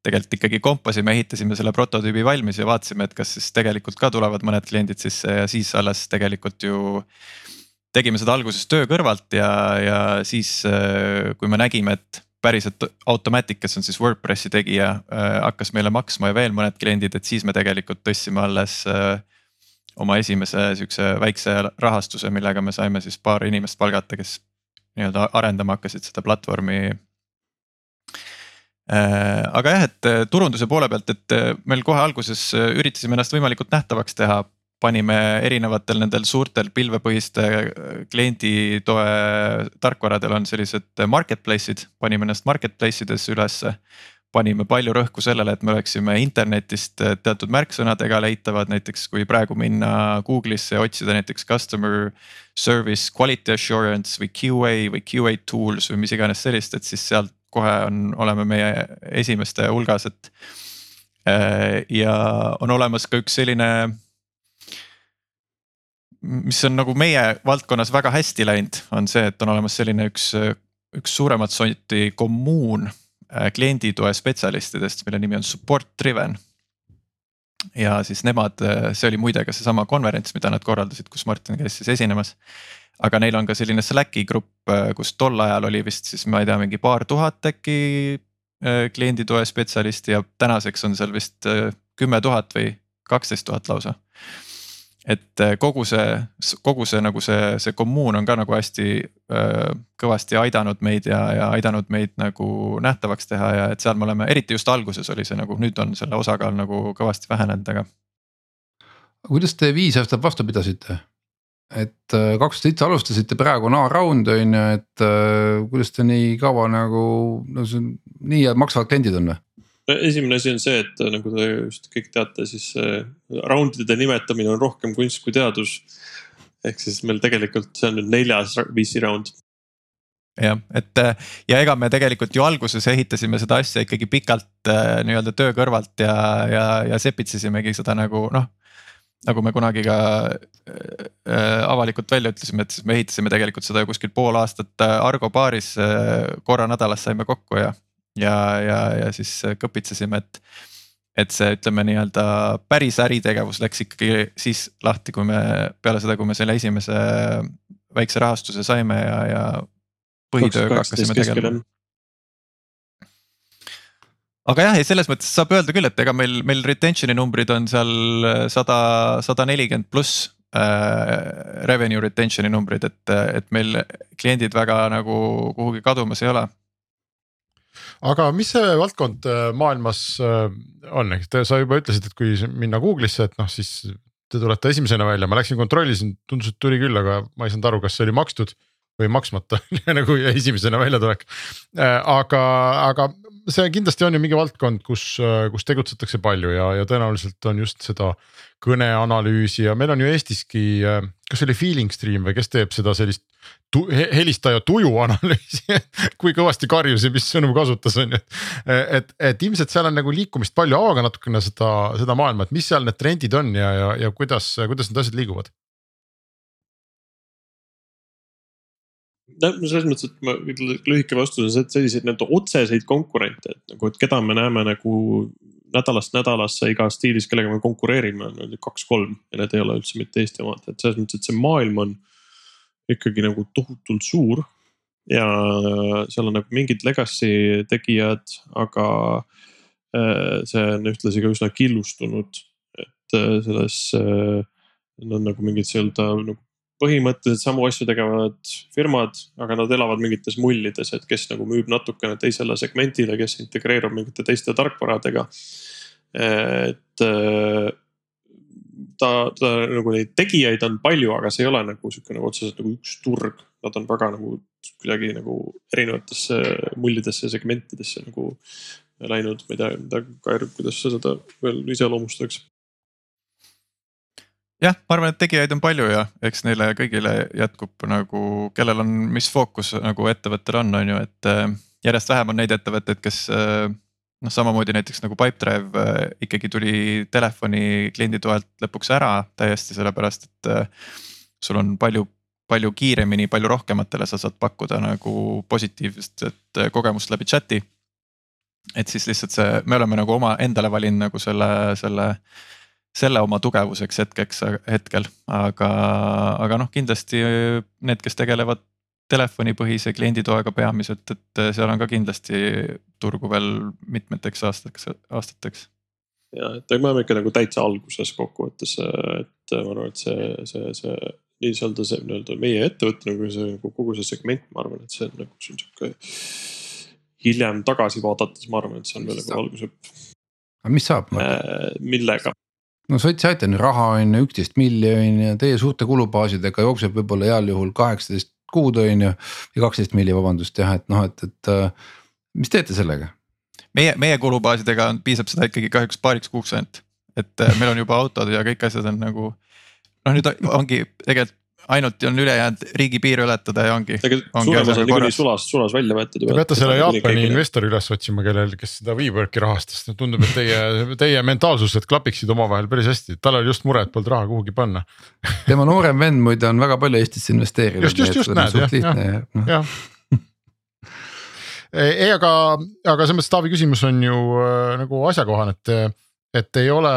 tegelikult ikkagi kompasime, ehitasime selle prototüübi valmis ja vaatasime, et kas siis tegelikult ka tulevad mõned kliendid sisse ja siis alles tegelikult ju. tegime seda alguses töö kõrvalt ja, ja siis, äh, kui me nägime, et päriselt Automatic, kes on siis Wordpressi tegija, äh, hakkas meile maksma ja veel mõned kliendid, et siis me tegelikult tõstsime alles oma esimese sihukese väikse rahastuse, millega me saime siis paar inimest palgata, kes nii-öelda arendama hakkasid seda platvormi. Äh, aga jah, et äh, turunduse poole pealt, et äh, meil kohe alguses üritasime ennast võimalikult nähtavaks teha. Panime erinevatel nendel suurtel pilvepõhiste klienditoe tarkvaradel on sellised marketplace'id, panime ennast marketplace ides ülesse panime palju rõhku sellele, et me oleksime internetist eh, teatud märksõnadega leitavad, näiteks kui praegu minna Google'isse ja otsida näiteks customer service quality assurance või QA või QA tools või mis iganes sellist, et siis sealt kohe on, oleme meie esimeste hulgas, et. Eh, ja on olemas ka üks selline mis on nagu meie valdkonnas väga hästi läinud, on see, et on olemas selline üks, üks suuremat sorti kommuun klienditoe spetsialistidest, mille nimi on support driven. ja siis nemad, see oli muide ka seesama konverents, mida nad korraldasid, kus Martin käis siis esinemas. aga neil on ka selline Slacki grupp, kus tol ajal oli vist siis ma ei tea, mingi paar tuhat äkki klienditoe spetsialisti ja tänaseks on seal vist kümme tuhat või kaksteist tuhat lausa et äh, kogu see, kogu see nagu see, see kommuun on ka nagu hästi äh, kõvasti aidanud meid ja, ja aidanud meid nagu nähtavaks teha ja et seal me oleme, eriti just alguses oli see nagu nüüd on selle osakaal nagu kõvasti vähenenud, aga. kuidas te viis aastat vastu pidasite? et äh, kaks tuhat seitse alustasite, praegu on A-round on ju, et kuidas te nii kaua nagu, no see on nii head maksvad kliendid on või? Esimene asi on see, et äh, nagu te just kõik teate, siis äh, round'ide nimetamine on rohkem kunst kui teadus. ehk siis meil tegelikult see on nüüd neljas VC round. jah, et äh, ja ega me tegelikult ju alguses ehitasime seda asja ikkagi pikalt nii-öelda töö kõrvalt ja, ja, ja sepitsesimegi seda nagu noh nagu me kunagi ka avalikult välja ütlesime, et siis me ehitasime tegelikult seda kuskil pool aastat Argo baaris korra nädalas saime kokku ja ja, ja, ja siis kõpitsesime, et. et see, ütleme nii-öelda päris äritegevus läks ikkagi siis lahti, kui me peale seda, kui me selle esimese väikse rahastuse saime ja, ja põhitööga hakkasime tegelema aga jah, ei selles mõttes saab öelda küll, et ega meil, meil retention'i numbrid on seal sada, sada nelikümmend pluss äh, revenue retention'i numbrid, et, et meil kliendid väga nagu kuhugi kadumas ei ole aga mis see valdkond äh, maailmas äh, on, ehk sa juba ütlesid, et kui minna Google'isse, et noh, siis te tulete esimesena välja, ma läksin kontrollisin, tundus, et tuli küll, aga ma ei saanud aru, kas see oli makstud või maksmata nagu esimesena väljatulek. Äh, aga, aga see kindlasti on ju mingi valdkond, kus, kus tegutsetakse palju ja, ja tõenäoliselt on just seda kõneanalüüsi ja meil on ju Eestiski, kas see oli Feeling Stream või kes teeb seda sellist tu, helistaja tuju analüüsi kui kõvasti karjus ja mis sõnu kasutas, on ju. et, et ilmselt seal on nagu liikumist palju, avage natukene seda, seda maailma, et mis seal need trendid on ja, ja, ja kuidas, kuidas need asjad liiguvad no selles mõttes, et ma lühike vastus on see, et selliseid nii-öelda otseseid konkurente, et nagu, et keda me näeme nagu nädalast nädalasse igas stiilis, kellega me konkureerime, on kaks-kolm ja need ei ole üldse mitte Eesti omad, et selles mõttes, et see maailm on ikkagi nagu tohutult suur. ja seal on nagu mingid legacy tegijad, aga äh, see on ühtlasi ka üsna killustunud, et äh, selles äh, on nagu mingid nii-öelda nagu põhimõtteliselt samu asju tegevad firmad, aga nad elavad mingites mullides, et kes nagu müüb natukene teisele segmentile, kes integreerub mingite teiste tarkvaradega. et ta, ta nagu neid tegijaid on palju, aga see ei ole nagu sihuke nagu otseselt nagu üks turg. Nad on väga nagu kuidagi nagu erinevatesse mullidesse, segmentidesse nagu läinud, ma ei tea, mida kuidas sa seda veel iseloomustaks? jah, ma arvan, et tegijaid on palju ja eks neile kõigile jätkub nagu, kellel on, mis fookus nagu ettevõttel on, on ju, et äh, järjest vähem on neid ettevõtteid, kes äh, noh, samamoodi näiteks nagu Pipedrive äh, ikkagi tuli telefoni kliendi toelt lõpuks ära täiesti sellepärast, et sul on palju, palju kiiremini, palju rohkematele sa saad pakkuda nagu positiivset kogemust läbi chat'i. et siis lihtsalt see, me oleme nagu oma endale valinud nagu selle, selle selle oma tugevuseks hetkeks, hetkel, aga, aga noh, kindlasti need, kes tegelevad telefonipõhise klienditoega peamiselt, et seal on ka kindlasti turgu veel mitmeteks aastaks, aastateks. ja, et me oleme ikka nagu täitsa alguses kokkuvõttes, et ma arvan, et see, see, see nii-öelda see nii-öelda meie ettevõte nagu see nagu kogu see segment, ma arvan, et see on nagu sihuke. hiljem tagasi vaadates, ma arvan, et see on veel nagu algusõpp. aga mis saab? Äh, millega? no sots saite nüüd raha on ju üksteist miljonit ja teie suurte kulubaasidega jookseb võib-olla heal juhul kaheksateist kuud on ju. ja kaksteist milli, vabandust jah, et noh, et, et äh, mis teete sellega? meie, meie kulubaasidega on, piisab seda ikkagi kahjuks paariks kuuks ainult, et äh, meil on juba autod ja kõik asjad on nagu. noh, nüüd ongi tegelikult ainult on ülejäänud riigipiir ületada ja ongi. suurem osa on niikuinii sulas, sulas välja võetud. Te peate selle Jaapani investori üles otsima, kellel, kes seda WeWork'i rahastas, tundub, et teie, teie mentaalsused klapiksid omavahel päris hästi, tal oli just mure, et polnud raha kuhugi panna tema noorem vend muide on väga palju Eestisse investeerinud. just, just, just näed jah, jah, jah ei, aga, aga selles mõttes Taavi küsimus on ju äh, nagu asjakohane, et et ei ole,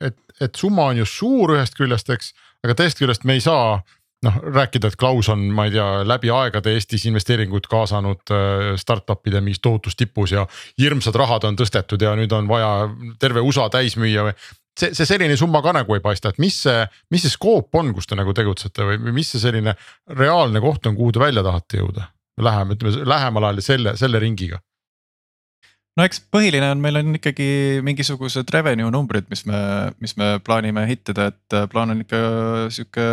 et, et summa on ju suur ühest küljest, eks, aga teisest küljest me ei saa noh rääkida, et Klaus on, ma ei tea, läbi aegade Eestis investeeringuid kaasanud äh, startup'ide mingis tohutus tipus ja hirmsad rahad on tõstetud ja nüüd on vaja terve USA täis müüa või see, see selline summa ka nagu ei paista, et mis see, mis see skoop on, kus te nagu tegutsete või, mis see selline reaalne koht on, kuhu te välja tahate jõuda? Läheme, ütleme lähemal ajal selle, selle ringiga. No eks põhiline on, meil on ikkagi mingisugused revenue numbrid, mis me, mis me plaanime hittida, et äh, plaan on ikka sihuke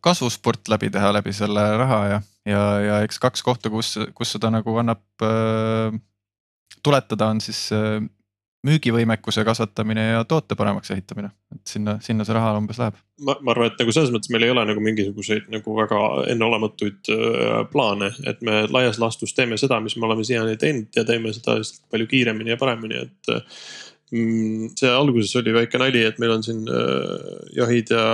kasvuspurt läbi teha läbi selle raha ja, ja, ja eks kaks kohta, kus, kus seda nagu annab äh, tuletada, on siis äh, müügivõimekuse kasvatamine ja toote paremaks ehitamine, et sinna, sinna see raha umbes läheb. ma, ma arvan, et nagu selles mõttes meil ei ole nagu mingisuguseid nagu väga enneolematuid äh, plaane, et me laias laastus teeme seda, mis me oleme siiani teinud ja teeme seda lihtsalt palju kiiremini ja paremini, et mm, see alguses oli väike nali, et meil on siin äh, jahid ja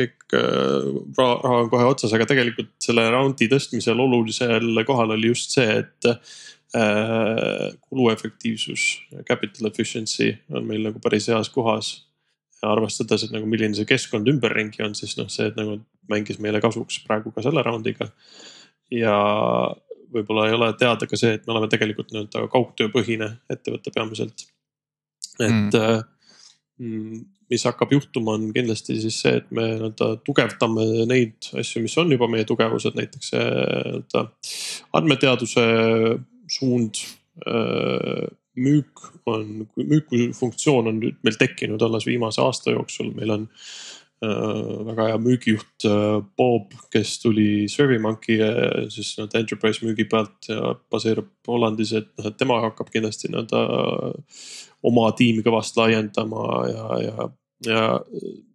kõik äh, raha, on kohe otsas, aga tegelikult selle raundi tõstmisel olulisel kohal oli just see, et Äh, kuluefektiivsus, capital efficiency on meil nagu päris heas kohas. arvestades, et nagu milline see keskkond ümberringi on, siis noh, see nagu mängis meile kasuks praegu ka selle raundiga. ja võib-olla ei ole teada ka see, et me oleme tegelikult nii-öelda kaugtööpõhine ettevõte peamiselt. et mm. Äh, mm, mis hakkab juhtuma, on kindlasti siis see, et me nii-öelda tugevdame neid asju, mis on juba meie tugevused, näiteks see nii-öelda andmeteaduse suund äh, müük on, müüku funktsioon on nüüd meil tekkinud alles viimase aasta jooksul, meil on äh, väga hea müügijuht äh, Bob, kes tuli SurveyMonkey siis nii-öelda enterprise müügi pealt ja baseerub Hollandis, et noh, et tema hakkab kindlasti nii-öelda oma tiimi kõvasti laiendama ja, ja, ja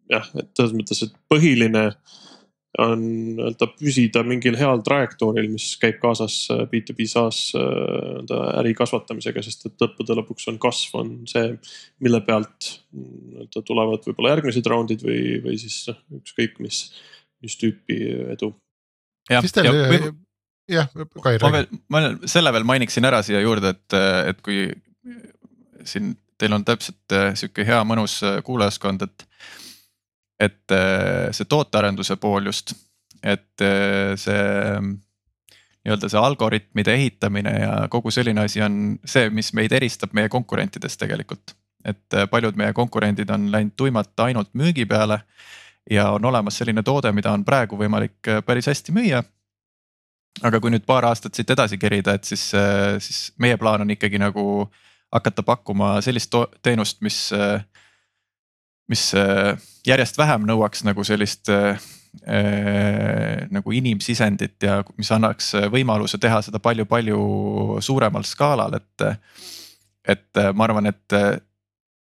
jah, et selles mõttes, et põhiline äh, on nii-öelda püsida mingil heal trajektooril, mis käib kaasas B2B äh, SaaS äh, nii-öelda äri kasvatamisega, sest et lõppude lõpuks on kasv on see, mille pealt nii-öelda tulevad võib-olla järgmised raundid või, või siis noh, ükskõik mis, mis tüüpi edu. jah, ja, ja, jah, Kai räägi. ma veel, selle veel mainiksin ära siia juurde, et, et kui siin teil on täpselt äh, sihuke hea mõnus kuulajaskond, et et äh, see tootearenduse pool just, et äh, see nii-öelda see algoritmide ehitamine ja kogu selline asi on see, mis meid eristab meie konkurentidest tegelikult. et äh, paljud meie konkurendid on läinud tuimalt ainult müügi peale ja on olemas selline toode, mida on praegu võimalik päris hästi müüa. aga kui nüüd paar aastat siit edasi kerida, et siis, siis meie plaan on ikkagi nagu hakata pakkuma sellist teenust, mis mis äh, järjest vähem nõuaks nagu sellist äh, äh, nagu inimsisendit ja mis annaks võimaluse teha seda palju-palju suuremal skaalal, et. et ma arvan, et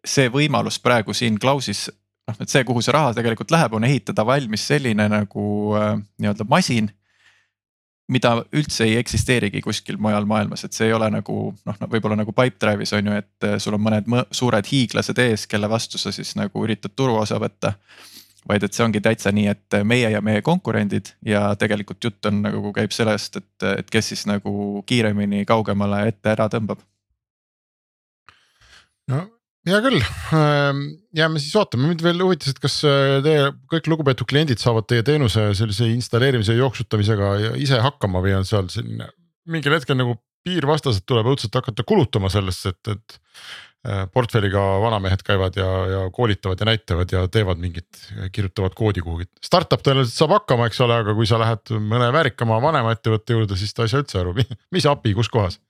see võimalus praegu siin Klausis, noh, et see, kuhu see raha tegelikult läheb, on ehitada valmis selline nagu nii-öelda masin mida üldse ei eksisteerigi kuskil mujal maailmas, et see ei ole nagu noh, võib-olla nagu Pipedrive'is on ju, et eh, sul on mõned suured hiiglased ees, kelle vastu sa siis nagu üritad turuosa võtta. vaid et see ongi täitsa nii, et meie ja meie konkurendid ja tegelikult jutt on nagu käib sellest, et, et kes siis nagu kiiremini kaugemale ette ära tõmbab. no hea küll, ähm, jääme siis ootama, mind veel huvitas, et kas äh, teie kõik lugupeetud kliendid saavad teie teenuse sellise installeerimise ja jooksutamisega ise hakkama või on seal selline mingil hetkel nagu piirvastaselt tuleb õudselt hakata kulutama sellesse, et, et. Äh, portfelliga vanamehed käivad ja, ja koolitavad ja näitavad ja teevad mingit, kirjutavad koodi kuhugi. Startup tõenäoliselt saab hakkama, eks ole, aga kui sa lähed mõne väärikama vanema ettevõtte juurde, siis ta ei saa üldse aru, mis API, kus kohas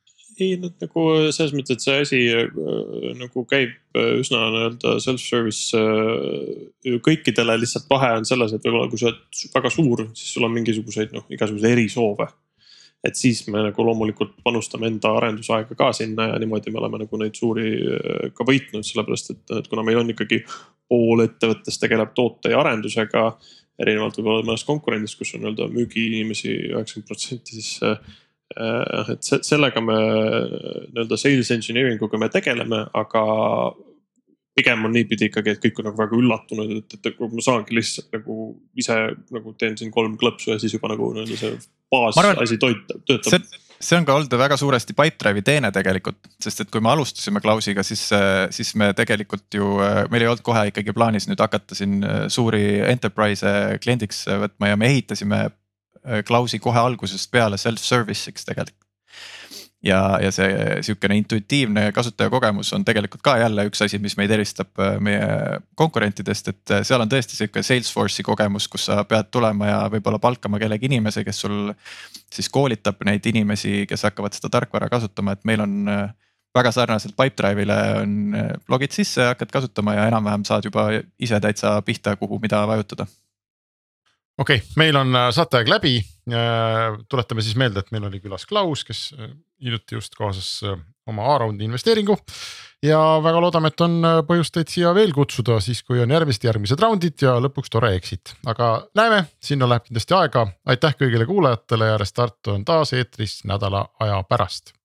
ei, nad nagu selles mõttes, et see asi äh, nagu käib äh, üsna nii-öelda self-service äh, kõikidele, lihtsalt vahe on selles, et võib-olla kui sa oled väga suur, siis sul on mingisuguseid noh, igasuguseid erisoove. et siis me nagu loomulikult panustame enda arendusaega ka sinna ja niimoodi me oleme nagu neid suuri ka võitnud, sellepärast et, et kuna meil on ikkagi pool ettevõttest tegeleb toote ja arendusega erinevalt võib-olla mõnest konkurendist, kus on nii-öelda müügiinimesi üheksakümmend protsenti, siis Äh, et sellega me nii-öelda sales engineering uga me tegeleme, aga pigem on niipidi ikkagi, et kõik on nagu väga üllatunud, et, et nagu ma saangi lihtsalt nagu ise nagu teen siin kolm klõpsu ja siis juba nagu nii-öelda see baasasi töötab. see on ka olnud väga suuresti Pipedrive'i teene tegelikult, sest et kui me alustasime Klausiga, siis, siis me tegelikult ju, meil ei olnud kohe ikkagi plaanis nüüd hakata siin suuri enterprise'e kliendiks võtma ja me ehitasime Klausi kohe algusest peale self-service'iks tegelikult. Ja, ja see sihukene intuitiivne kasutajakogemus on tegelikult ka jälle üks asi, mis meid eristab äh, meie konkurentidest, et äh, seal on tõesti sihuke Salesforce'i kogemus, kus sa pead tulema ja võib-olla palkama kellegi inimese, kes sul siis koolitab neid inimesi, kes hakkavad seda tarkvara kasutama, et meil on äh, väga sarnaselt Pipedrive'ile on logid sisse, hakkad kasutama ja enam-vähem saad juba ise täitsa pihta, kuhu, mida vajutada okei okay,, meil on saateaeg läbi. tuletame siis meelde, et meil oli külas Klaus, kes hiljuti just kaasas äh, oma A-raundi investeeringu. ja väga loodame, et on äh, põhjust teid siia veel kutsuda siis, kui on järgmised, järgmised raundid ja lõpuks tore exit, aga näeme, sinna läheb kindlasti aega. aitäh kõigile kuulajatele ja Restart on taas eetris nädala aja pärast